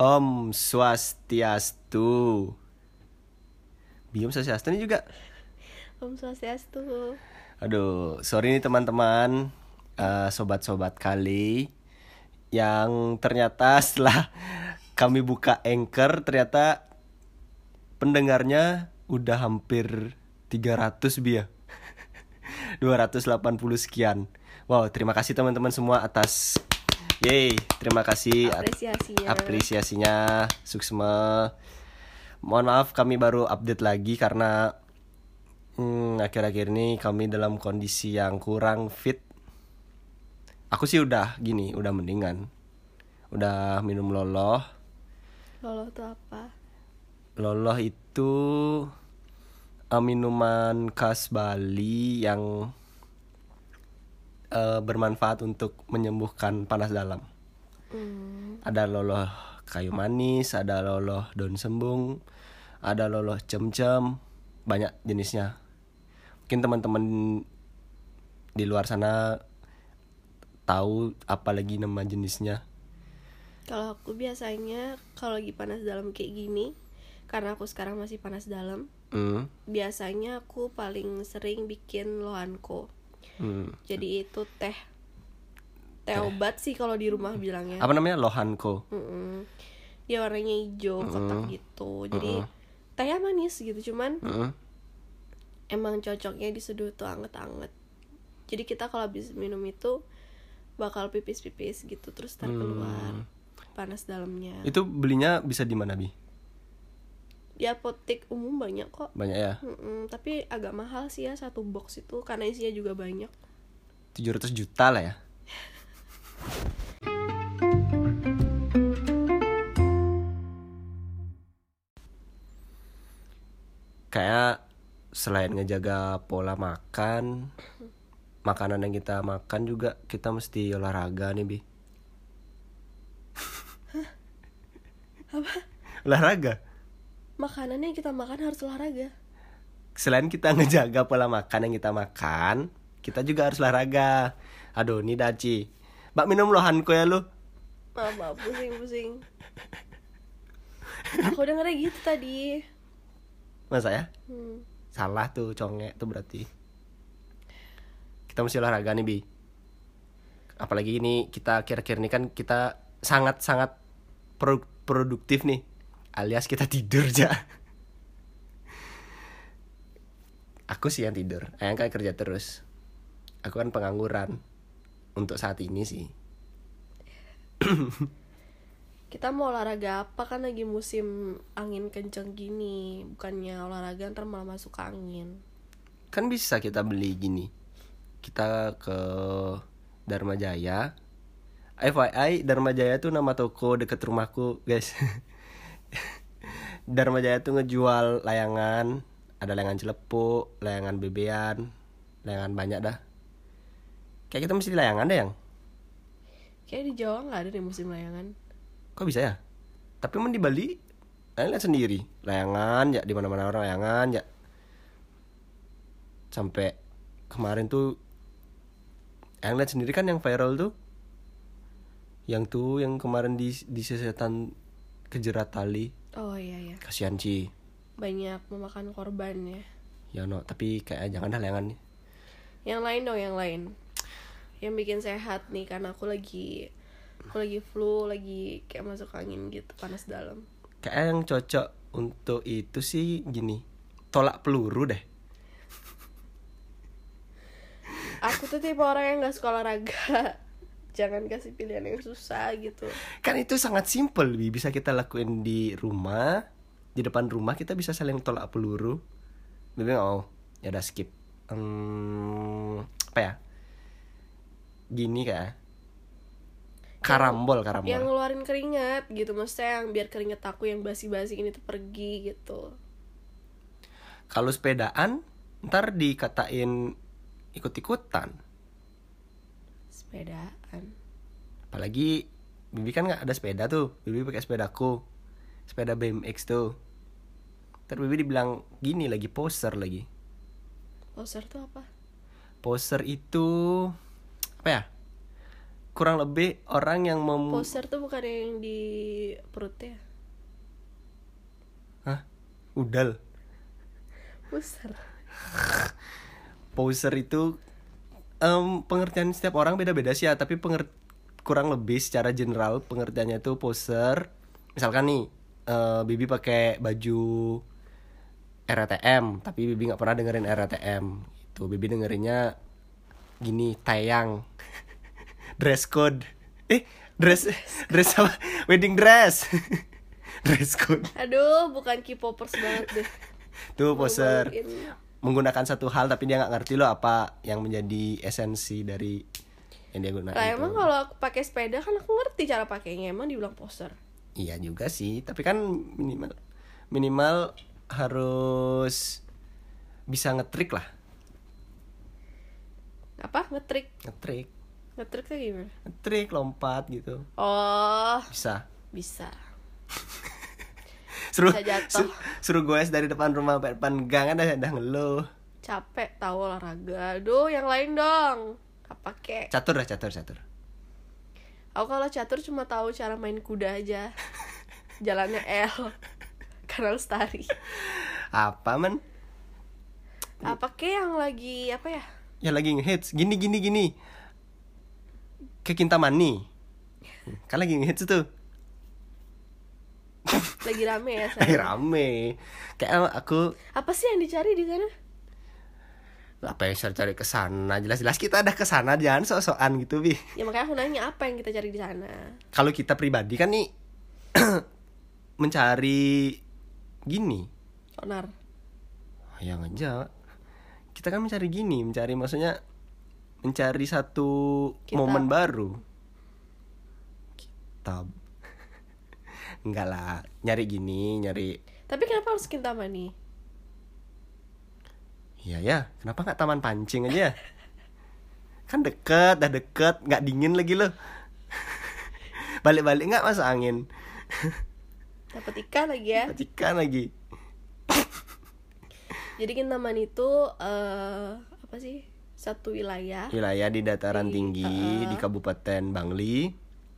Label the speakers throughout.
Speaker 1: Om Swastiastu. Biom Swastiastu ini juga.
Speaker 2: Om Swastiastu.
Speaker 1: Aduh, sorry nih teman-teman, eh, sobat-sobat kali yang ternyata setelah kami buka anchor ternyata pendengarnya udah hampir 300 bi ya. 280 sekian. Wow, terima kasih teman-teman semua atas Yeay, terima kasih
Speaker 2: Apresiasinya.
Speaker 1: apresiasinya Suksma. Mohon maaf kami baru update lagi karena hmm, akhir-akhir ini kami dalam kondisi yang kurang fit. Aku sih udah gini, udah mendingan. Udah minum loloh.
Speaker 2: Lolo tuh apa?
Speaker 1: Loloh itu eh, minuman khas Bali yang eh, bermanfaat untuk menyembuhkan panas dalam.
Speaker 2: Hmm,
Speaker 1: Ada loloh kayu manis, ada loloh daun sembung, ada loloh cem-cem, banyak jenisnya. Mungkin teman-teman di luar sana tahu apa lagi nama jenisnya.
Speaker 2: kalau aku biasanya kalau lagi panas dalam kayak gini, karena aku sekarang masih panas dalam,
Speaker 1: Hmm.
Speaker 2: biasanya aku paling sering bikin lohanko.
Speaker 1: Hmm.
Speaker 2: Jadi itu teh teh obat sih kalau di rumah bilangnya.
Speaker 1: Apa namanya? Lohanko.
Speaker 2: Mm-mm. Dia warnanya hijau kotak gitu. Jadi tehnya manis gitu, cuman
Speaker 1: Hmm.
Speaker 2: emang cocoknya diseduh tuh anget-anget. Jadi kita kalau habis minum itu bakal pipis-pipis gitu terus tar keluar panas dalamnya.
Speaker 1: Itu belinya bisa di mana, Bi?
Speaker 2: Di apotek umum banyak kok.
Speaker 1: Banyak ya?
Speaker 2: Mm-mm, tapi agak mahal sih ya satu box itu karena isinya juga banyak.
Speaker 1: 700 juta lah ya. Kayak selain ngejaga pola makan, makanan yang kita makan juga kita mesti olahraga nih, Bi. Olahraga.
Speaker 2: Makanan yang kita makan harus olahraga.
Speaker 1: Selain kita ngejaga pola makan yang kita makan, kita juga harus olahraga. Aduh, ini Daci. Mbak minum lohanko ya lu.
Speaker 2: Maaf, maaf pusing-pusing. Aku dengernya gitu tadi.
Speaker 1: Masa ya?
Speaker 2: Hmm.
Speaker 1: Salah tuh congek tuh berarti. Kita mesti olahraga nih, Bi. Apalagi ini kita akhir-akhir ini kan kita sangat-sangat pro- produktif nih. Alias kita tidur aja. Aku sih yang tidur. Ayang kan kerja terus. Aku kan pengangguran. Untuk saat ini sih.
Speaker 2: Kita mau olahraga apa kan lagi musim angin kenceng gini Bukannya olahraga ntar malah masuk angin
Speaker 1: Kan bisa kita beli gini. Kita ke Dharma Jaya. FYI Dharma Jaya tuh nama toko deket rumahku, guys. Dharma Jaya tuh ngejual layangan, ada layangan celepuk, layangan bebean, layangan banyak dah. Kayak kita mesti layangan deh yang.
Speaker 2: Kayak di Jawa nggak ada deh musim layangan
Speaker 1: Kok bisa ya? Tapi emang di Bali, kalian lihat sendiri, layangan ya di mana-mana orang layangan ya. Sampai kemarin tuh yang lihat sendiri kan yang viral tuh. Yang tuh yang kemarin di di sesetan kejerat tali.
Speaker 2: Oh iya iya
Speaker 1: Kasihan Ci.
Speaker 2: Banyak memakan korban ya
Speaker 1: Ya no, tapi kayak jangan dah nih.
Speaker 2: Yang lain dong yang lain Yang bikin sehat nih Karena aku lagi Aku lagi flu Lagi kayak masuk angin gitu Panas dalam
Speaker 1: Kayak yang cocok untuk itu sih gini. Tolak peluru deh.
Speaker 2: Aku tuh tipe orang yang gak suka olahraga Jangan kasih pilihan yang susah gitu
Speaker 1: Kan itu sangat simple, Bi. bisa kita lakuin di rumah, di depan rumah kita bisa saling tolak peluru. Bibi oh, ya udah skip. Hmm, apa ya? Gini kayak karambol, karambol.
Speaker 2: Yang ngeluarin keringat gitu Maksudnya yang biar keringat aku yang basi-basi ini tuh pergi gitu
Speaker 1: Kalau sepedaan, ntar dikatain ikut-ikutan.
Speaker 2: Sepedaan
Speaker 1: Apalagi Bibi kan nggak ada sepeda tuh, Bibi pakai sepedaku, sepeda BMX tuh. Ntar Bibi dibilang gini lagi poser lagi.
Speaker 2: Poser tuh apa?
Speaker 1: Poser itu apa ya? kurang lebih orang yang mem
Speaker 2: Poster tuh bukan yang di perutnya.
Speaker 1: Hah? udal
Speaker 2: Poster.
Speaker 1: poser itu em, pengertian setiap orang beda-beda sih ya tapi penger- kurang lebih secara general pengertiannya itu poser. Misalkan nih eh, Bibi pakai baju RTM tapi Bibi nggak pernah dengerin RTM itu Bibi dengerinnya gini tayang. Dress code. Eh dress dress apa? Wedding dress. Dress code.
Speaker 2: Aduh, bukan K-popers banget deh.
Speaker 1: tuh poser. Menggunakan satu hal tapi dia nggak ngerti loh apa yang menjadi esensi dari yang dia gunakan itu.
Speaker 2: emang kalau aku pakai sepeda kan aku ngerti cara pakainya. Emang dibilang poster.
Speaker 1: Iya juga sih, tapi kan minimal minimal harus bisa ngetrik lah,
Speaker 2: Apa? Ngetrik.
Speaker 1: ngetrik,
Speaker 2: Ngetrik tuh gimana?
Speaker 1: ngetrik lompat gitu,
Speaker 2: Oh,
Speaker 1: bisa.
Speaker 2: bisa.
Speaker 1: Suruh
Speaker 2: Bisa jatuh.
Speaker 1: su- suruh gue dari depan rumah sampai depan gang ada udah ngeluh.
Speaker 2: Capek tahu olahraga. Aduh, yang lain dong. Apa kek?
Speaker 1: Catur lah catur catur.
Speaker 2: Aku kalau catur cuma tahu cara main kuda aja. Jalannya L. Karena lestari.
Speaker 1: Apa men?
Speaker 2: Apa kek yang lagi apa ya?
Speaker 1: Ya lagi ngehits gini gini gini. Ke Kintamani. Kan lagi ngehits tuh.
Speaker 2: Lagi rame ya
Speaker 1: Lagi
Speaker 2: saya.
Speaker 1: rame. Kayak aku
Speaker 2: Apa sih yang dicari di sana?
Speaker 1: apa yang saya cari ke sana jelas-jelas kita ada ke sana jangan sok-sokan gitu bi
Speaker 2: Ya makanya aku nanya apa yang kita cari di sana.
Speaker 1: kalau kita pribadi kan nih mencari gini
Speaker 2: Onar.
Speaker 1: ya aja kita kan mencari gini mencari maksudnya mencari satu
Speaker 2: Kitab.
Speaker 1: momen baru kitab enggak lah nyari gini nyari
Speaker 2: Tapi kenapa harus Kintamani?
Speaker 1: Iya ya, kenapa nggak taman pancing aja? Kan deket, dah deket, nggak dingin lagi loh. Balik-balik nggak masuk angin.
Speaker 2: Dapat ikan lagi ya.
Speaker 1: Matikan lagi.
Speaker 2: Jadi Kintamani itu eh apa sih? Satu wilayah
Speaker 1: Wilayah di dataran
Speaker 2: Di-
Speaker 1: tinggi
Speaker 2: uh-uh.
Speaker 1: di Kabupaten Bangli.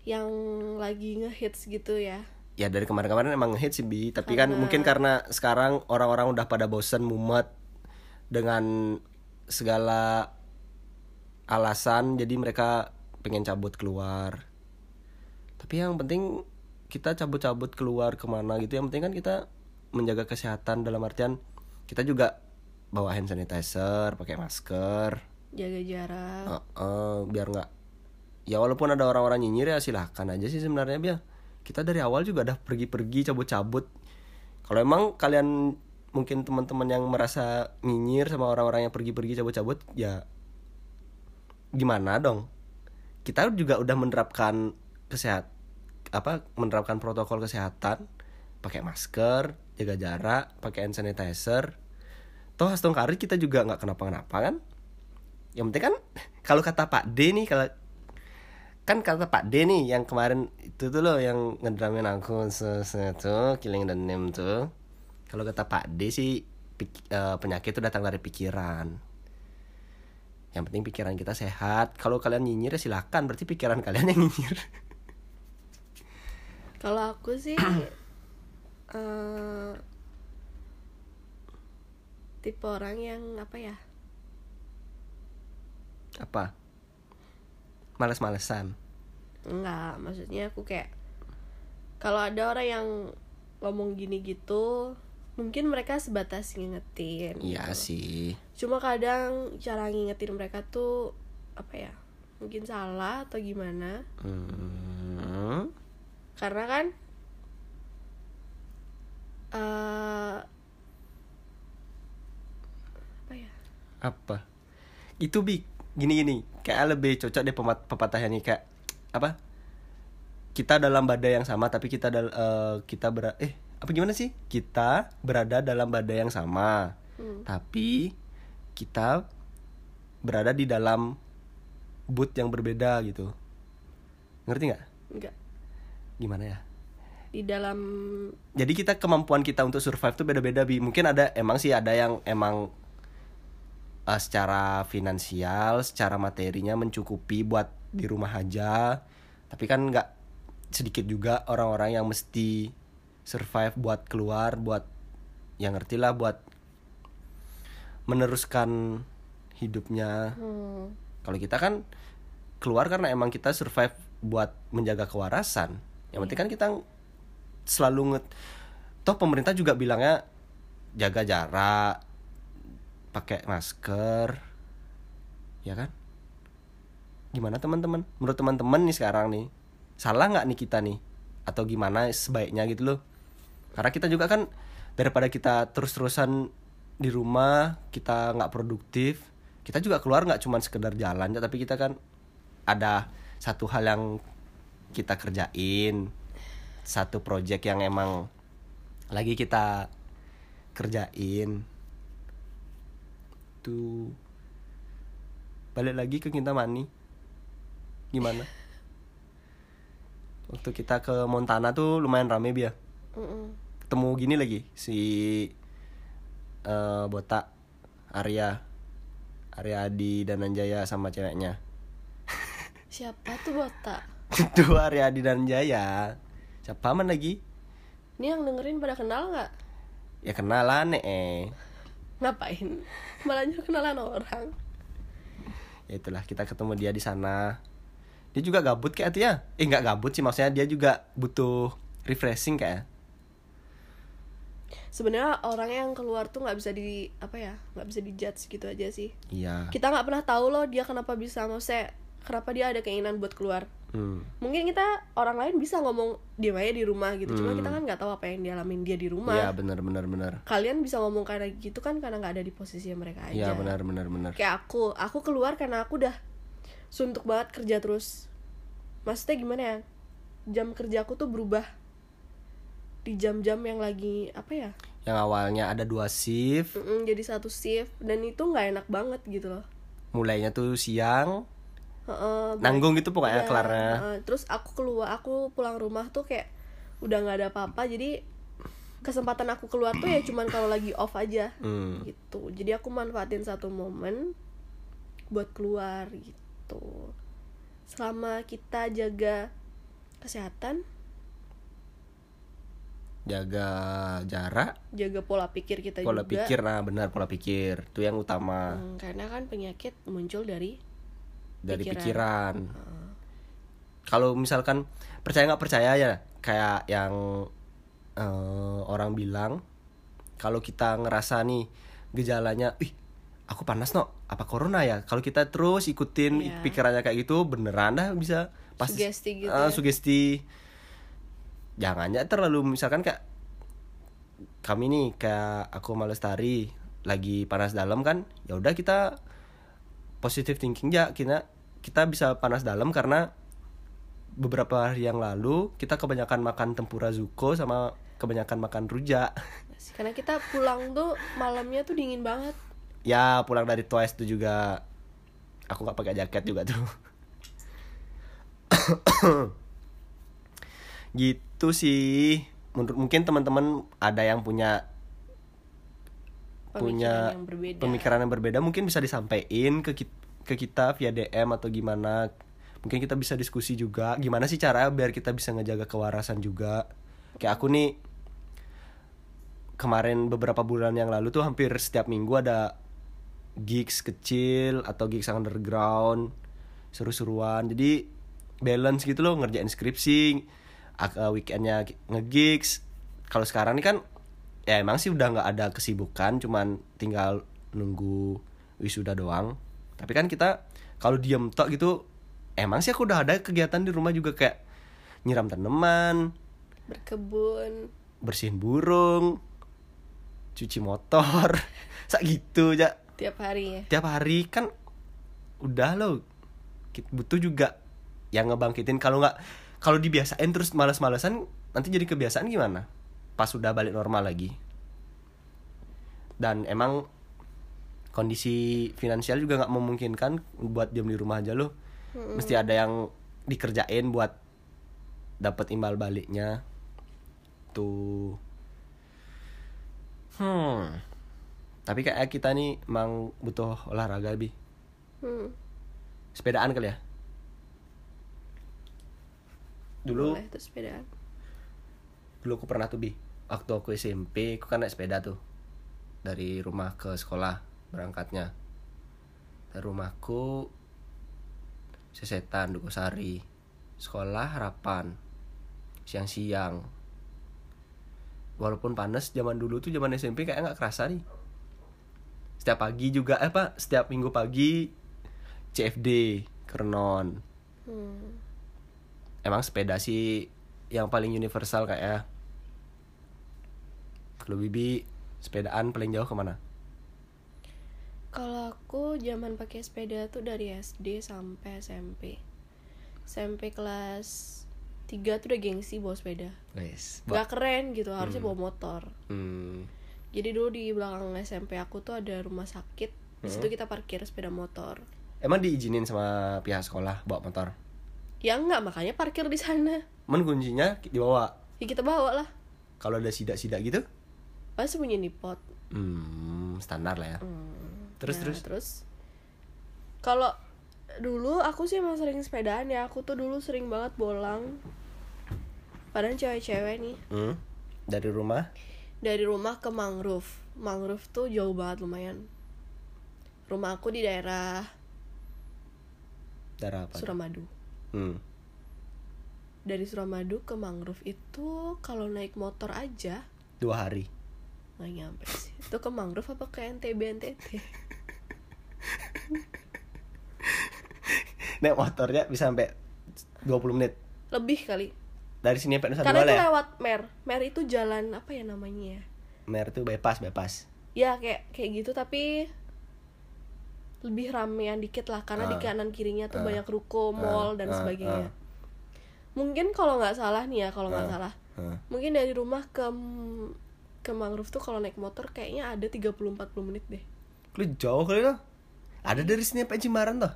Speaker 2: yang lagi ngehits gitu ya.
Speaker 1: Ya dari kemarin-kemarin emang hits sih Bi, tapi kan
Speaker 2: Karena-
Speaker 1: mungkin karena sekarang orang-orang udah pada bosen mumet dengan segala alasan jadi mereka pengen cabut keluar. Tapi yang penting kita cabut-cabut keluar ke mana gitu. Yang penting kan kita menjaga kesehatan dalam artian kita juga bawa hand sanitizer, pakai masker,
Speaker 2: Jaga jarak.
Speaker 1: Heeh, biar nggak ya walaupun ada orang-orang nyinyir ya silahkan aja sih sebenarnya biar kita dari awal juga udah pergi-pergi cabut-cabut. Kalau emang kalian mungkin teman-teman yang merasa nyinyir sama orang-orang yang pergi-pergi cabut-cabut ya gimana dong? Kita juga udah menerapkan kesehat apa menerapkan protokol kesehatan. Pakai masker jaga jarak pakai hand sanitizer. Toh Karit kita juga nggak kenapa-kenapa kan? Yang penting kan kalau kata Pak D nih kalau kan kata Pak D nih yang kemarin itu tuh loh yang ngedramin aku sesuatu killing dan name tuh. Kalau kata Pak D sih pik- eh, penyakit itu datang dari pikiran. Yang penting pikiran kita sehat. Kalau kalian nyinyir ya silakan berarti pikiran kalian yang nyinyir.
Speaker 2: Kalau aku sih eh tipe orang yang apa ya?
Speaker 1: apa males-malesan
Speaker 2: Enggak, maksudnya aku kayak kalau ada orang yang ngomong gini gitu, mungkin mereka sebatas ngingetin.
Speaker 1: iya
Speaker 2: gitu.
Speaker 1: sih
Speaker 2: Cuma kadang cara ngingetin mereka tuh apa ya? Mungkin salah atau gimana?
Speaker 1: hmm.
Speaker 2: Karena kan eh apa ya?
Speaker 1: apa itu bi gini gini kayak lebih cocok deh pemat pepatahnya nih kayak apa? Kita dalam badai yang sama tapi kita dal eh, kita ber eh apa gimana sih? Kita berada dalam badai yang sama
Speaker 2: Hmm.
Speaker 1: tapi kita berada di dalam boot yang berbeda gitu. Ngerti nggak?
Speaker 2: Enggak.
Speaker 1: gimana ya?
Speaker 2: Di dalam
Speaker 1: jadi kita kemampuan kita untuk survive tuh beda-beda bi. Mungkin ada emang sih ada yang emang eh, secara finansial secara materinya mencukupi buat di rumah aja. Tapi kan nggak sedikit juga orang-orang yang mesti survive buat keluar buat yang ngerti lah buat meneruskan hidupnya.
Speaker 2: Hmm.
Speaker 1: kalau kita kan keluar karena emang kita survive buat menjaga kewarasan. Yang penting kan kita selalu nget toh pemerintah juga bilangnya jaga jarak pakai masker ya kan? Gimana teman-teman? Menurut teman-teman nih sekarang nih salah nggak nih kita nih? Atau gimana sebaiknya gitu loh? Karena kita juga kan daripada kita terus-terusan di rumah kita nggak produktif kita juga keluar nggak cuma sekedar jalan ya, tapi kita kan ada satu hal yang kita kerjain satu project yang emang lagi kita kerjain tuh balik lagi ke Kintamani gimana? Waktu kita ke Montana tuh lumayan rame dia
Speaker 2: Mm-mm.
Speaker 1: ketemu gini lagi si eh botak Arya. Arya Adi dan Anjaya sama ceweknya.
Speaker 2: Siapa tuh botak?
Speaker 1: Itu Arya Adi dan Jaya siapa man lagi?
Speaker 2: Ini yang dengerin pada kenal nggak?
Speaker 1: Ya kenalan eh
Speaker 2: ngapain? Malah nyuruh kenalan orang.
Speaker 1: Ya itulah kita ketemu dia di sana. Dia juga gabut kayak tuh ya eh nggak gabut sih maksudnya dia juga butuh refreshing kayak.
Speaker 2: Sebenarnya orang yang keluar tuh nggak bisa di apa ya nggak bisa dijudge gitu aja sih.
Speaker 1: Iya.
Speaker 2: Kita nggak pernah tahu loh dia kenapa bisa maksudnya kenapa dia ada keinginan buat keluar
Speaker 1: hmm.
Speaker 2: mungkin kita orang lain bisa ngomong dia aja di rumah gitu. Cuma
Speaker 1: Hmm.
Speaker 2: kita kan nggak tahu apa yang dialamin dia di rumah.
Speaker 1: Iya benar benar benar.
Speaker 2: Kalian bisa ngomong kayak gitu kan karena nggak ada di posisi mereka aja.
Speaker 1: iya benar benar benar.
Speaker 2: Kayak aku aku keluar karena aku udah suntuk banget kerja terus. Maksudnya gimana ya? Jam kerja aku tuh berubah di jam-jam yang lagi apa ya?
Speaker 1: Yang awalnya ada dua shift.
Speaker 2: Mm-mm, jadi satu shift. Dan itu nggak enak banget gitu loh.
Speaker 1: Mulainya tuh siang Nanggung gitu pokoknya
Speaker 2: Iya,
Speaker 1: kelarnya
Speaker 2: heeh. terus aku keluar aku pulang rumah tuh kayak udah nggak ada apa-apa jadi kesempatan aku keluar tuh ya cuman kalau lagi off aja
Speaker 1: hmm.
Speaker 2: gitu. Jadi aku manfaatin satu momen buat keluar gitu. Selama kita jaga kesehatan.
Speaker 1: Jaga jarak.
Speaker 2: Jaga pola pikir kita
Speaker 1: pola
Speaker 2: juga.
Speaker 1: pikir nah benar pola pikir itu yang utama.
Speaker 2: Hmm, karena kan penyakit muncul dari
Speaker 1: dari
Speaker 2: pikiran.
Speaker 1: pikiran, kalau misalkan percaya nggak percaya ya kayak yang eh, orang bilang kalau kita ngerasa nih gejalanya ih aku panas no apa corona ya kalau kita terus ikutin
Speaker 2: Iya.
Speaker 1: pikirannya kayak gitu beneran dah bisa
Speaker 2: Sugesti gitu
Speaker 1: Ah,
Speaker 2: ya.
Speaker 1: sugesti jangannya terlalu misalkan kayak kami nih kayak aku Malestari lagi panas dalam kan ya udah kita positive thinking. Ya kita kita bisa panas dalam karena beberapa hari yang lalu kita kebanyakan makan tempura zuko sama kebanyakan makan rujak.
Speaker 2: Karena kita pulang tuh malamnya tuh dingin banget.
Speaker 1: Ya pulang dari Twice tuh juga aku nggak pakai jaket juga tuh. Gitu sih. Menurut mungkin teman-teman ada yang punya punya
Speaker 2: pemikiran yang berbeda.
Speaker 1: pemikiran yang berbeda. Mungkin bisa disampaikan ke ki- ke kita via DM atau gimana. Mungkin kita bisa diskusi juga. Gimana sih cara biar kita bisa ngejaga kewarasan juga? Kayak aku nih kemarin beberapa bulan yang lalu tuh hampir setiap minggu ada gigs kecil atau gigs underground seru-seruan. Jadi balance gitu loh ngerjain skripsi weekendnya ngegigs. Kalau sekarang nih kan ya emang sih udah nggak ada kesibukan cuman tinggal nunggu wisuda doang. Tapi kan kita kalau diem tok gitu emang sih aku udah ada kegiatan di rumah juga kayak nyiram tanaman
Speaker 2: berkebun.
Speaker 1: bersihin burung cuci motor sak gitu ya
Speaker 2: tiap hari ya?
Speaker 1: Tiap hari kan udah Kit- butuh juga yang ngebangkitin. Kalau nggak kalau dibiasain terus malas-malasan nanti jadi kebiasaan gimana pas sudah balik normal lagi. Dan emang kondisi finansial juga nggak memungkinkan buat diam di rumah aja loh. Mesti ada yang dikerjain buat dapat imbal baliknya. Tuh. Hmm. Tapi kayak kita nih emang butuh olahraga lebih
Speaker 2: hmm.
Speaker 1: sepedaan kali ya? Dulu
Speaker 2: boleh sepedaan.
Speaker 1: dulu aku pernah tuh bi waktu aku SMP aku kan naik sepeda tuh. Dari rumah ke sekolah berangkatnya. Dari rumahku sesetan Dukusari sekolah harapan. Siang-siang. Walaupun panas zaman dulu tuh zaman SMP kayak nggak kerasa nih. Setiap pagi juga eh apa setiap minggu pagi CFD Kernon.
Speaker 2: Hmm.
Speaker 1: emang sepeda sih yang paling universal kayak ya. Kalau Bibi sepedaan paling jauh ke mana?
Speaker 2: Kalau aku zaman pakai sepeda tuh dari SD sampai SMP. SMP kelas 3 tuh udah gengsi bawa sepeda.
Speaker 1: Wes.
Speaker 2: Gak keren gitu, harusnya bawa motor.
Speaker 1: Hmm.
Speaker 2: Jadi dulu di belakang SMP aku tuh ada rumah sakit. Di situ kita parkir sepeda motor.
Speaker 1: Emang diizinin sama pihak sekolah bawa motor?
Speaker 2: Ya enggak, makanya parkir di sana.
Speaker 1: Men kuncinya dibawa.
Speaker 2: Ya kita bawa lah.
Speaker 1: Kalau ada sidak-sidak gitu?
Speaker 2: Pas punya di pot.
Speaker 1: Hmm, standar lah ya.
Speaker 2: Hmm.
Speaker 1: Terus
Speaker 2: Nah,
Speaker 1: terus.
Speaker 2: terus kalau dulu aku sih emang sering sepedaan ya aku tuh dulu sering banget bolang padahal cewek-cewek nih
Speaker 1: Hmm. Dari rumah?
Speaker 2: dari rumah ke mangrove mangrove tuh jauh banget lumayan rumah aku di daerah
Speaker 1: Dari apa?
Speaker 2: Suramadu
Speaker 1: Hmm.
Speaker 2: dari Suramadu ke mangrove itu kalau naik motor aja
Speaker 1: Dua hari.
Speaker 2: Nggak nyampe sih itu ke mangrove apa ke NTB NTT
Speaker 1: Naik motornya bisa sampai 20 menit.
Speaker 2: lebih kali
Speaker 1: Dari sini sampai Nusa
Speaker 2: karena
Speaker 1: Dua
Speaker 2: itu
Speaker 1: ya?
Speaker 2: lewat mer mer itu jalan apa ya namanya ya
Speaker 1: Mer tuh bypass, bypass.
Speaker 2: ya kayak kayak gitu tapi lebih ramean dikit lah karena di
Speaker 1: Ah.
Speaker 2: kanan kirinya tuh
Speaker 1: Ah.
Speaker 2: banyak ruko, mall
Speaker 1: Ah,
Speaker 2: dan
Speaker 1: ah,
Speaker 2: sebagainya.
Speaker 1: ah.
Speaker 2: Mungkin kalau nggak salah nih ya, kalau nggak
Speaker 1: Ah.
Speaker 2: salah,
Speaker 1: Hmm.
Speaker 2: mungkin dari rumah ke ke mangrove tuh kalau naik motor kayaknya ada 30-40 menit deh.
Speaker 1: Lu jauh kali lo. Ada dari sini sampai Jimbaran tuh.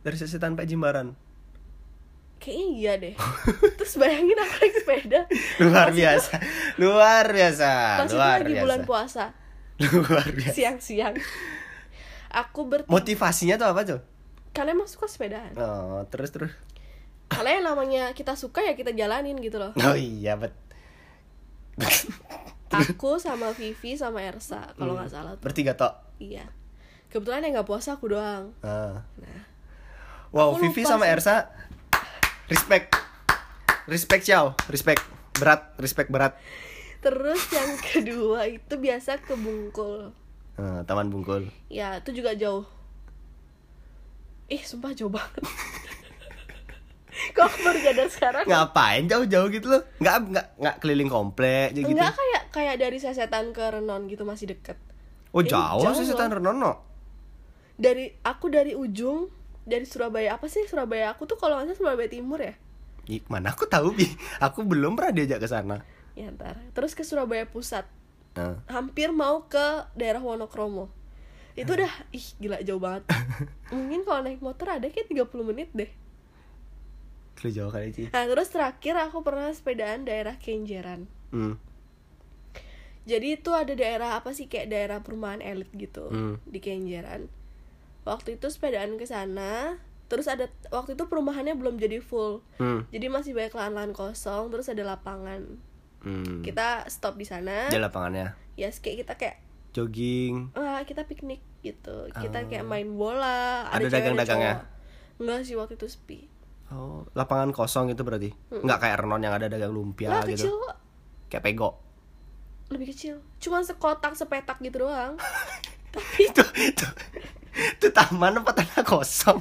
Speaker 1: Dari sesetan sampai Jimbaran.
Speaker 2: Kayaknya iya deh. Terus bayangin aku naik sepeda.
Speaker 1: Luar
Speaker 2: Pas itu-
Speaker 1: biasa. Luar biasa.
Speaker 2: Pas itu
Speaker 1: luar
Speaker 2: lagi
Speaker 1: biasa.
Speaker 2: bulan puasa,
Speaker 1: Luar biasa.
Speaker 2: siang-siang. Aku ber
Speaker 1: Motivasinya tuh apa tuh?
Speaker 2: karena emang suka sepedaan.
Speaker 1: Oh, terus terus.
Speaker 2: Yang namanya kita suka ya kita jalanin gitu loh.
Speaker 1: Oh iya, bet.
Speaker 2: Aku sama Vivi sama Ersa kalau nggak salah tuh.
Speaker 1: Bertiga tok.
Speaker 2: Iya. Kebetulan yang nggak puasa aku doang.
Speaker 1: Ah.
Speaker 2: Nah,
Speaker 1: Wow, Vivi sama
Speaker 2: sih.
Speaker 1: Ersa respect. Respect ciao, respect. Berat, respect berat.
Speaker 2: terus yang kedua itu biasa ke Bungkul.
Speaker 1: Ah, Taman Bungkul.
Speaker 2: Ya, itu juga jauh. Ih, sumpah jauh banget. Aku baru sekarang?
Speaker 1: Ngapain jauh-jauh gitu loh? Nggak nggak nggak keliling komplek gitu.
Speaker 2: Enggak kayak kayak dari Sasetan ke Renon gitu masih deket.
Speaker 1: Oh,
Speaker 2: Eh,
Speaker 1: jauh,
Speaker 2: jauh
Speaker 1: sih setan Renono.
Speaker 2: Dari aku dari ujung dari Surabaya apa sih Surabaya aku tuh kalau nggak salah Surabaya Timur ya
Speaker 1: Ih, Mana aku tahu, Bi. Aku belum pernah diajak ke sana.
Speaker 2: ya ntar terus ke Surabaya Pusat
Speaker 1: Nah.
Speaker 2: hampir mau ke daerah Wonokromo itu udah ih gila jauh banget mungkin kalau naik motor ada kayak 30 menit deh
Speaker 1: Lu jauh kali, Ci.
Speaker 2: nah terus terakhir aku pernah sepedaan daerah Kenjeran
Speaker 1: Hmm.
Speaker 2: jadi itu ada daerah apa sih kayak daerah perumahan elit gitu
Speaker 1: Hmm.
Speaker 2: di Kenjeran waktu itu sepedaan ke sana terus ada waktu itu perumahannya belum jadi full
Speaker 1: Hmm.
Speaker 2: jadi masih banyak lahan-lahan kosong terus ada lapangan
Speaker 1: Hmm.
Speaker 2: kita stop di sana
Speaker 1: Di lapangannya.
Speaker 2: ya kayak kita kayak
Speaker 1: Jogging.
Speaker 2: ah kita piknik gitu kita
Speaker 1: Oh.
Speaker 2: kayak main bola
Speaker 1: Ada
Speaker 2: cewek,
Speaker 1: dagang-dagangnya?
Speaker 2: enggak sih waktu itu sepi
Speaker 1: Oh, lapangan kosong itu berarti. Nggak kayak Renon yang ada dagang lumpia
Speaker 2: lah
Speaker 1: gitu.
Speaker 2: kecil.
Speaker 1: Kayak pego.
Speaker 2: lebih kecil. Cuma sekotak sepetak gitu doang. Tapi
Speaker 1: itu itu itu taman apa tanah kosong?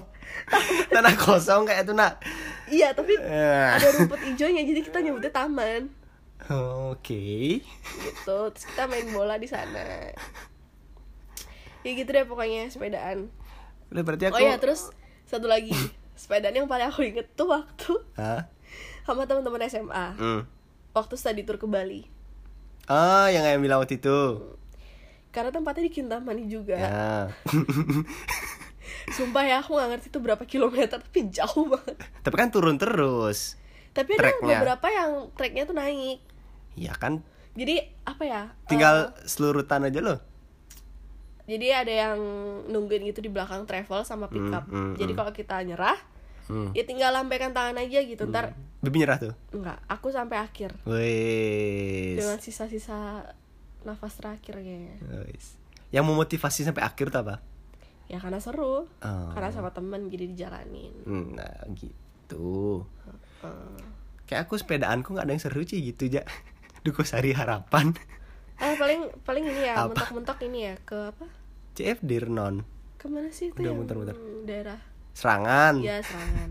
Speaker 1: Tanah kosong kayak itu nak?
Speaker 2: Iya tapi
Speaker 1: Eh,
Speaker 2: ada rumput hijaunya jadi kita nyebutnya taman.
Speaker 1: Oke.
Speaker 2: Gitu. Terus kita main bola di sana. Ya gitu deh pokoknya sepedaan.
Speaker 1: Udah berarti aku
Speaker 2: oh ya terus satu lagi sepedaan yang paling aku inget tuh waktu
Speaker 1: Hah?
Speaker 2: sama teman-teman SMA
Speaker 1: Hmm.
Speaker 2: waktu study tour ke Bali.
Speaker 1: Ah yang ayam bilang waktu itu.
Speaker 2: Karena tempatnya di Kintamani juga.
Speaker 1: Ya.
Speaker 2: Sumpah ya aku gak ngerti itu berapa kilometer tapi jauh banget.
Speaker 1: Tapi kan turun terus
Speaker 2: tapi ada
Speaker 1: Treknya.
Speaker 2: beberapa yang treknya tuh naik.
Speaker 1: Ya kan?
Speaker 2: Jadi apa ya
Speaker 1: tinggal
Speaker 2: eh,
Speaker 1: selurutan aja loh
Speaker 2: jadi ada yang nungguin gitu di belakang travel sama pickup
Speaker 1: Hmm, hmm,
Speaker 2: jadi
Speaker 1: hmm.
Speaker 2: kalau kita nyerah
Speaker 1: Hmm.
Speaker 2: ya tinggal lambaikan tangan aja gitu ntar
Speaker 1: Bibi nyerah tuh.
Speaker 2: enggak aku sampai akhir
Speaker 1: Wes.
Speaker 2: dengan sisa-sisa nafas terakhir kayaknya.
Speaker 1: Yang memotivasi sampai akhir tuh apa?
Speaker 2: ya karena seru
Speaker 1: Oh.
Speaker 2: karena sama temen jadi dijalanin
Speaker 1: Hmm, Nah, gitu.
Speaker 2: Eh,
Speaker 1: Kayak aku sepedaanku nggak ada yang seru sih gitu ya. Dukusari harapan.
Speaker 2: Eh paling paling ini ya
Speaker 1: Apa?
Speaker 2: mentok-mentok ini ya ke apa
Speaker 1: CFD Renon.
Speaker 2: ke mana sih itu
Speaker 1: Udah muter-muter.
Speaker 2: daerah
Speaker 1: Serangan.
Speaker 2: ya serangan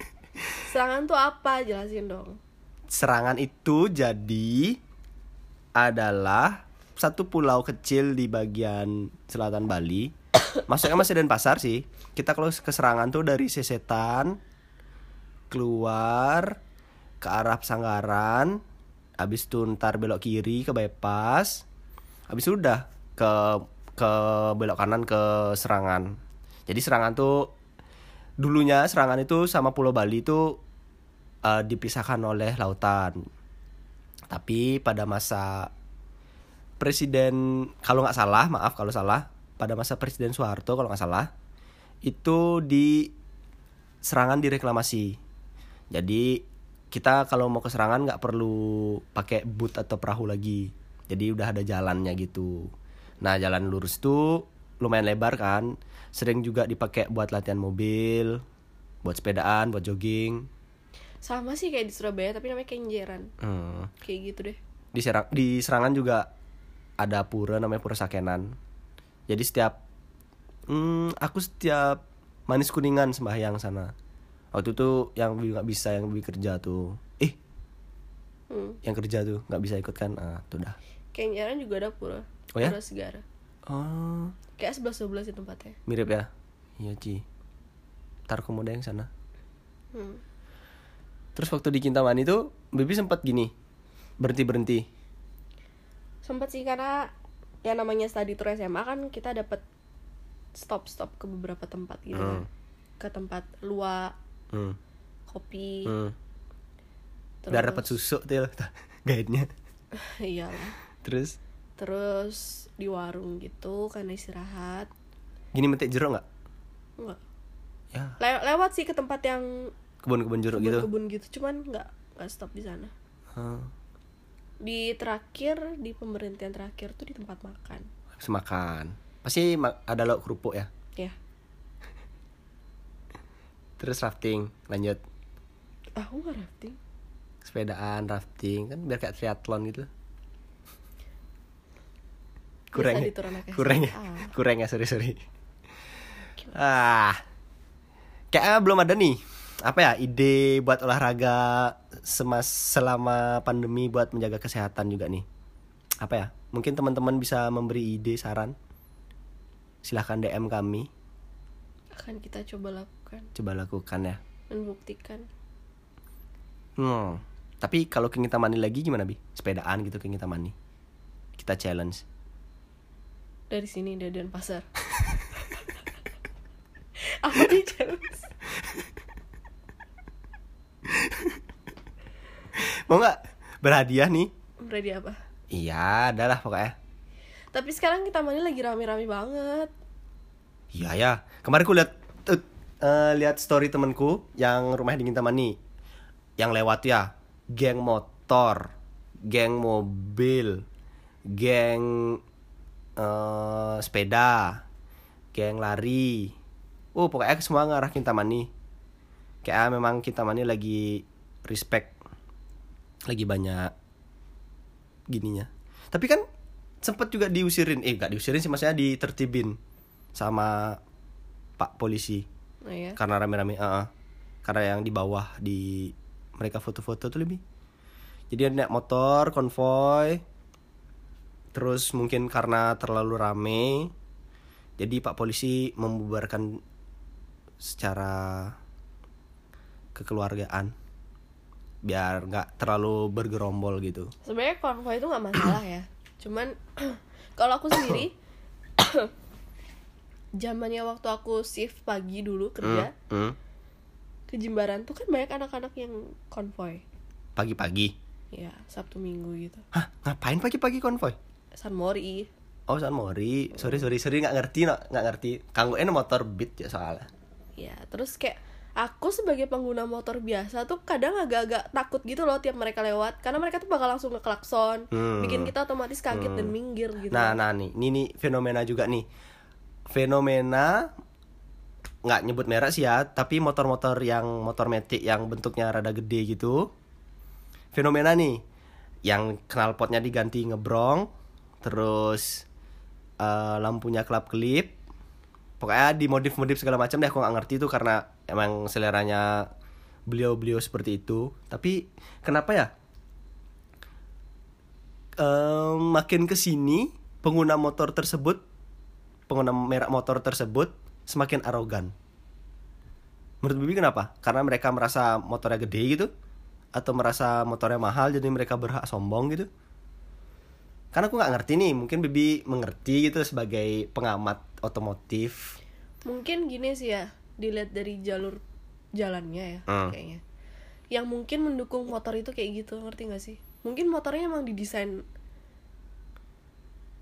Speaker 2: serangan tuh apa jelasin dong
Speaker 1: Serangan itu jadi adalah satu pulau kecil di bagian selatan Bali. Masuknya masih Denpasar sih. Kita kalau ke Serangan tuh dari Sesetan keluar ke arah Sanggaran, habis itu ntar belok kiri ke bypass. Habis itu udah ke ke belok kanan ke Serangan. Jadi Serangan tuh dulunya Serangan itu sama Pulau Bali itu eh, dipisahkan oleh lautan. Tapi pada masa presiden kalau nggak salah, maaf kalau salah, pada masa presiden Soeharto kalau nggak salah, itu di Serangan direklamasi. Jadi kita kalau mau ke Serangan nggak perlu pakai boot atau perahu lagi. Jadi udah ada jalannya gitu. Nah jalan lurus tuh lumayan lebar kan. Sering juga dipakai buat latihan mobil, buat sepedaan, buat jogging.
Speaker 2: sama sih kayak di Surabaya tapi namanya kenjeran
Speaker 1: Hmm.
Speaker 2: kayak gitu deh
Speaker 1: di serang di serangan juga ada pura namanya pura sakenan jadi setiap hmm, aku setiap manis kuningan sembahyang sana waktu itu yang nggak bisa yang Bibi kerja tuh. Eh
Speaker 2: hmm.
Speaker 1: yang kerja tuh nggak bisa ikut kan? Ah tuh dah.
Speaker 2: Kenjeran juga ada pura
Speaker 1: Oh ya?
Speaker 2: pura segara
Speaker 1: oh.
Speaker 2: Kayak sebelas sebelas sih tempatnya.
Speaker 1: Mirip ya? Iya Ci. Ntar mau yang sana.
Speaker 2: Hmm.
Speaker 1: terus waktu di Kintamani tuh Bibi sempat gini. Berhenti berhenti
Speaker 2: sempat sih karena yang namanya study tour SMA kan kita dapat stop stop ke beberapa tempat gitu kan.
Speaker 1: Hmm.
Speaker 2: ke tempat luak
Speaker 1: hmm.
Speaker 2: kopi.
Speaker 1: Hmm.
Speaker 2: terus
Speaker 1: biar dapat susu tuh guide-nya.
Speaker 2: Iya.
Speaker 1: Terus?
Speaker 2: Terus di warung gitu karena istirahat.
Speaker 1: Gini metik jeruk nggak?
Speaker 2: Enggak.
Speaker 1: ya.
Speaker 2: Le- lewat sih ke tempat yang
Speaker 1: kebun-kebun jeruk gitu?
Speaker 2: Kebun gitu cuman nggak nggak stop di sana.
Speaker 1: Hmm.
Speaker 2: di terakhir di pemberhentian terakhir tuh di tempat makan.
Speaker 1: Habis makan. Pasti ada lauk kerupuk ya?
Speaker 2: Ya
Speaker 1: terus rafting lanjut.
Speaker 2: Aku nggak rafting.
Speaker 1: Sepedaan rafting kan biar kayak triathlon gitu. Kurang ya? kurang ya kurang ya sorry sorry. Ah. Kayaknya belum ada nih apa ya ide buat olahraga semas selama pandemi buat menjaga kesehatan juga nih. Apa ya mungkin teman-teman bisa memberi ide saran? Silahkan DM kami.
Speaker 2: Akan kita coba lakukan
Speaker 1: coba lakukan ya
Speaker 2: dan buktikan
Speaker 1: Hmm. Tapi kalau ke Kintamani lagi gimana bi? Sepedaan gitu ke Kintamani. Kita challenge.
Speaker 2: dari sini dari Denpasar apa nih challenge
Speaker 1: Mau nggak berhadiah nih?
Speaker 2: Ready apa
Speaker 1: Iya, adalah pokoknya.
Speaker 2: tapi sekarang kita mani lagi rame-rame banget
Speaker 1: Iya ya. Kemarin aku lihat eh, lihat story temanku yang rumahnya di Kintamani. Yang lewat ya, geng motor, geng mobil, geng eh, sepeda, geng lari. Oh, pokoknya semua ngarah Kintamani. Kayak memang Kintamani lagi respect lagi banyak gininya. Tapi kan sempet juga diusirin, eh gak diusirin sih maksudnya ditertibin sama Pak polisi
Speaker 2: oh ya
Speaker 1: karena rame-rame eh, eh. karena yang di bawah di mereka foto-foto tuh lebih. Jadi ada naik motor konvoy. Terus mungkin karena terlalu rame jadi pak polisi membubarkan secara kekeluargaan. Biar nggak terlalu bergerombol gitu.
Speaker 2: Sebenarnya konvoy itu nggak masalah ya. Cuman kalau aku sendiri zamannya waktu aku shift pagi dulu kerja
Speaker 1: Hmm, hmm.
Speaker 2: ke Jimbaran tuh kan banyak anak-anak yang konvoy.
Speaker 1: Pagi-pagi?
Speaker 2: Ya Sabtu Minggu gitu.
Speaker 1: Hah ngapain pagi-pagi konvoy?
Speaker 2: San Mori.
Speaker 1: Oh San Mori, sorry sorry sorry nggak ngerti no, nggak ngerti. Kanggo ini motor beat ya soalnya.
Speaker 2: ya terus kayak aku sebagai pengguna motor biasa tuh kadang agak-agak takut gitu loh tiap mereka lewat. Karena mereka tuh bakal langsung ngeklakson
Speaker 1: Hmm.
Speaker 2: bikin kita otomatis kaget dan minggir gitu.
Speaker 1: Nah, nah nih, ini nih fenomena juga nih. Fenomena nggak nyebut merek sih ya, tapi motor-motor yang motor metik yang bentuknya rada gede gitu. Fenomena nih, yang knalpotnya diganti ngebrong, terus eh, lampunya kelap kelip. Pokoknya dimodif-modif segala macam deh, aku nggak ngerti itu karena emang seleranya beliau-beliau seperti itu. Tapi kenapa ya? Em, makin ke sini pengguna motor tersebut pengguna merek motor tersebut semakin arogan. Menurut Bibi kenapa? Karena mereka merasa motornya gede gitu atau merasa motornya mahal jadi mereka berhak sombong gitu? Karena aku nggak ngerti nih, mungkin Bibi mengerti gitu sebagai pengamat otomotif.
Speaker 2: mungkin gini sih ya dilihat dari jalur jalannya ya
Speaker 1: Hmm.
Speaker 2: kayaknya yang mungkin mendukung motor itu kayak gitu ngerti gak sih mungkin motornya emang didesain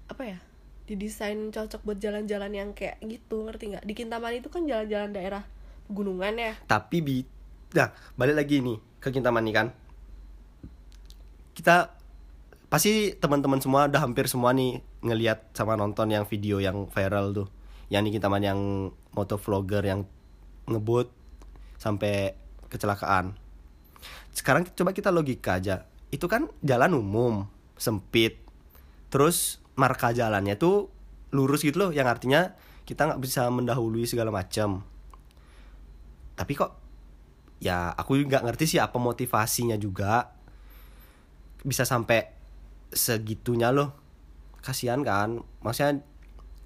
Speaker 2: apa ya didesain cocok buat jalan-jalan yang kayak gitu ngerti nggak? Di Kintamani itu kan jalan-jalan daerah pegunungan ya?
Speaker 1: Tapi bi, nah balik lagi nih ke Kintamani kan. Kita pasti teman-teman semua udah hampir semua nih ngelihat sama nonton yang video yang viral tuh, yang di Kintamani yang motovlogger yang ngebut sampai kecelakaan. Sekarang coba kita logika aja, itu kan jalan umum sempit, terus marka jalannya tuh lurus gitu loh, yang artinya kita nggak bisa mendahului segala macam. Tapi kok ya aku juga ngerti sih apa motivasinya juga. Bisa sampai segitunya loh. Kasihan kan? Maksudnya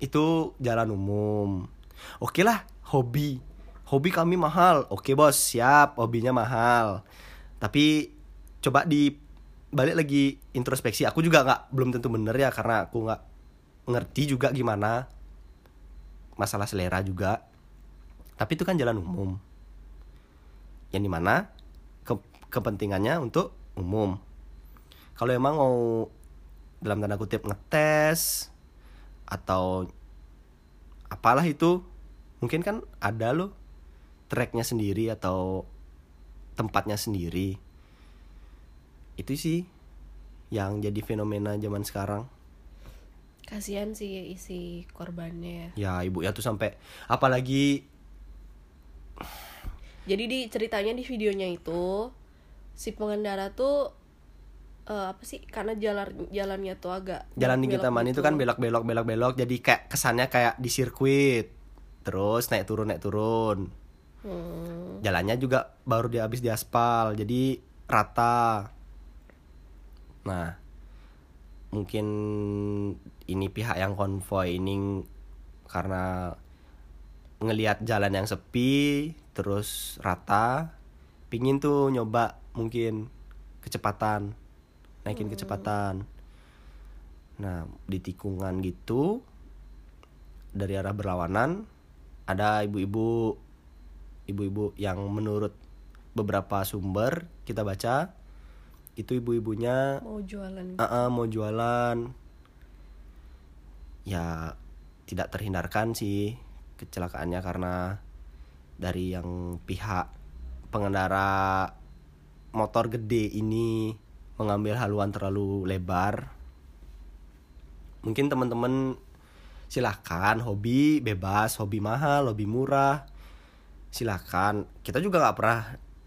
Speaker 1: itu jalan umum. Oke lah hobi. Hobi kami mahal. Oke bos. Siap hobinya mahal. Tapi coba di balik lagi introspeksi. Aku juga nggak belum tentu bener ya karena aku nggak ngerti juga gimana masalah selera juga. Tapi itu kan jalan umum. Yang di mana ke kepentingannya untuk umum. Kalau emang mau dalam tanda kutip ngetes atau apalah itu mungkin kan ada loh tracknya sendiri atau tempatnya sendiri itu sih yang jadi fenomena zaman sekarang.
Speaker 2: Kasihan sih isi korbannya. Ya
Speaker 1: ya ibunya tuh sampai apalagi
Speaker 2: jadi di ceritanya di videonya itu si pengendara tuh eh, apa sih karena jalan jalannya tuh agak
Speaker 1: jalan di
Speaker 2: belok
Speaker 1: Kintamani itu
Speaker 2: gitu.
Speaker 1: kan belok-belok belok-belok jadi kayak kesannya kayak di sirkuit. Terus naik turun naik turun.
Speaker 2: Hmm.
Speaker 1: jalannya juga baru dia habis diaspal jadi rata nah mungkin ini pihak yang konvoy ini karena ngelihat jalan yang sepi terus rata pingin tuh nyoba mungkin kecepatan naikin kecepatan. Nah di tikungan gitu dari arah berlawanan ada ibu-ibu ibu-ibu yang menurut beberapa sumber kita baca itu ibu-ibunya.
Speaker 2: Mau jualan.
Speaker 1: "Ah, ah, mau jualan. Ya tidak terhindarkan sih kecelakaannya karena dari yang pihak pengendara motor gede ini mengambil haluan terlalu lebar. Mungkin teman-teman silahkan hobi bebas hobi mahal hobi murah. Silakan. Kita juga nggak pernah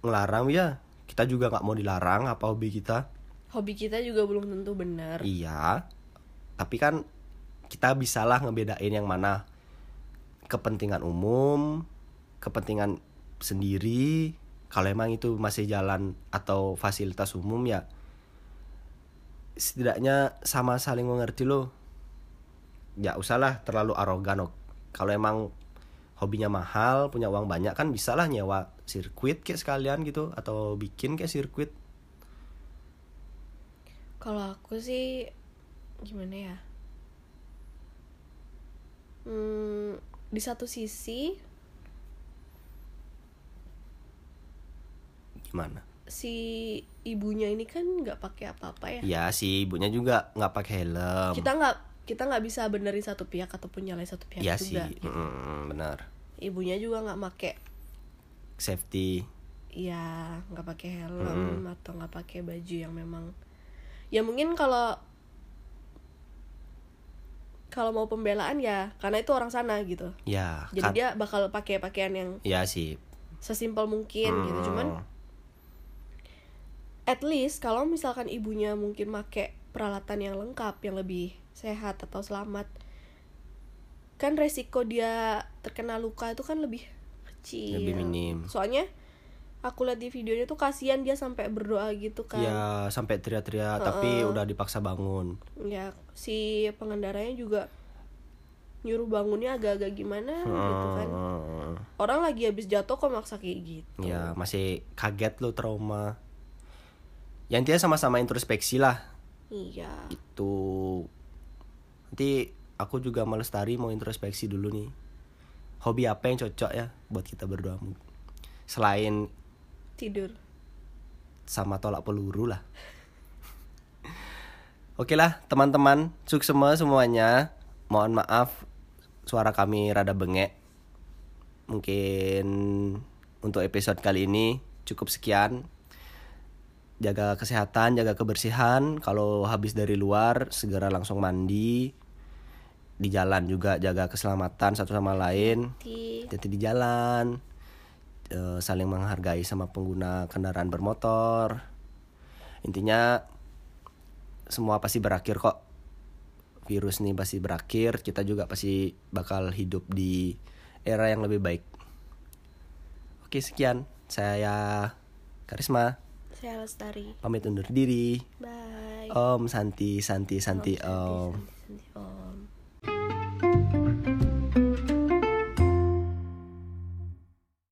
Speaker 1: ngelarang ya kita juga nggak mau dilarang apa hobi kita
Speaker 2: hobi kita juga belum tentu benar
Speaker 1: Iya, tapi kan kita bisalah ngebedain yang mana kepentingan umum, kepentingan sendiri. Kalau emang itu masih jalan atau fasilitas umum ya, setidaknya sama saling mengerti loh. Ya usahlah terlalu arogan. Kalau emang hobinya mahal, punya uang banyak kan bisalah nyewa sirkuit kayak sekalian gitu atau bikin kayak sirkuit.
Speaker 2: kalau aku sih gimana ya hmm, di satu sisi
Speaker 1: Gimana?
Speaker 2: si ibunya ini kan nggak pakai apa-apa ya
Speaker 1: Ya si ibunya juga nggak pakai helm.
Speaker 2: kita nggak kita nggak bisa benerin satu pihak ataupun nyalain satu pihak
Speaker 1: Iya sih,
Speaker 2: juga
Speaker 1: Mm, benar.
Speaker 2: ibunya juga nggak make
Speaker 1: safety.
Speaker 2: Ya nggak pakai helm atau nggak pakai baju yang memang ya mungkin kalau kalau mau pembelaan ya karena itu orang sana gitu.
Speaker 1: Ya
Speaker 2: jadi
Speaker 1: kan-
Speaker 2: dia bakal pakai pakaian yang
Speaker 1: ya sih.
Speaker 2: sesimpel mungkin gitu cuman
Speaker 1: Hmm.
Speaker 2: at least kalau misalkan ibunya mungkin make peralatan yang lengkap yang lebih sehat atau selamat kan resiko dia terkena luka itu kan lebih kecil.
Speaker 1: Lebih minim.
Speaker 2: Soalnya aku lihat di videonya tuh kasihan dia sampai berdoa gitu kan.
Speaker 1: Ya sampai teriak-teriak tapi udah dipaksa bangun.
Speaker 2: Ya si pengendaranya juga nyuruh bangunnya agak-agak gimana gitu kan.
Speaker 1: Hmm.
Speaker 2: orang lagi habis jatuh kok maksa kayak gitu.
Speaker 1: Ya masih kaget lo trauma. Ya intinya sama-sama introspeksi lah.
Speaker 2: Iya.
Speaker 1: Itu nanti aku juga melestari mau introspeksi dulu nih hobi apa yang cocok ya buat kita berdua selain
Speaker 2: tidur.
Speaker 1: Sama tolak peluru lah. Oke lah teman-teman. Sukses semuanya. Mohon maaf suara kami rada bengek. Mungkin untuk episode kali ini cukup sekian. Jaga kesehatan jaga kebersihan. Kalau habis dari luar segera langsung mandi di jalan juga jaga keselamatan satu sama lain. Hati-hati di jalan. Eh, saling menghargai sama pengguna kendaraan bermotor. Intinya semua pasti berakhir kok. Virus nih pasti berakhir kita juga pasti bakal hidup di era yang lebih baik. Oke sekian. Saya Karisma.
Speaker 2: Saya lestari.
Speaker 1: Pamit undur diri.
Speaker 2: Bye.
Speaker 1: Om Santi Santi Santi
Speaker 2: Om, Santi,
Speaker 1: Om.
Speaker 2: Santi.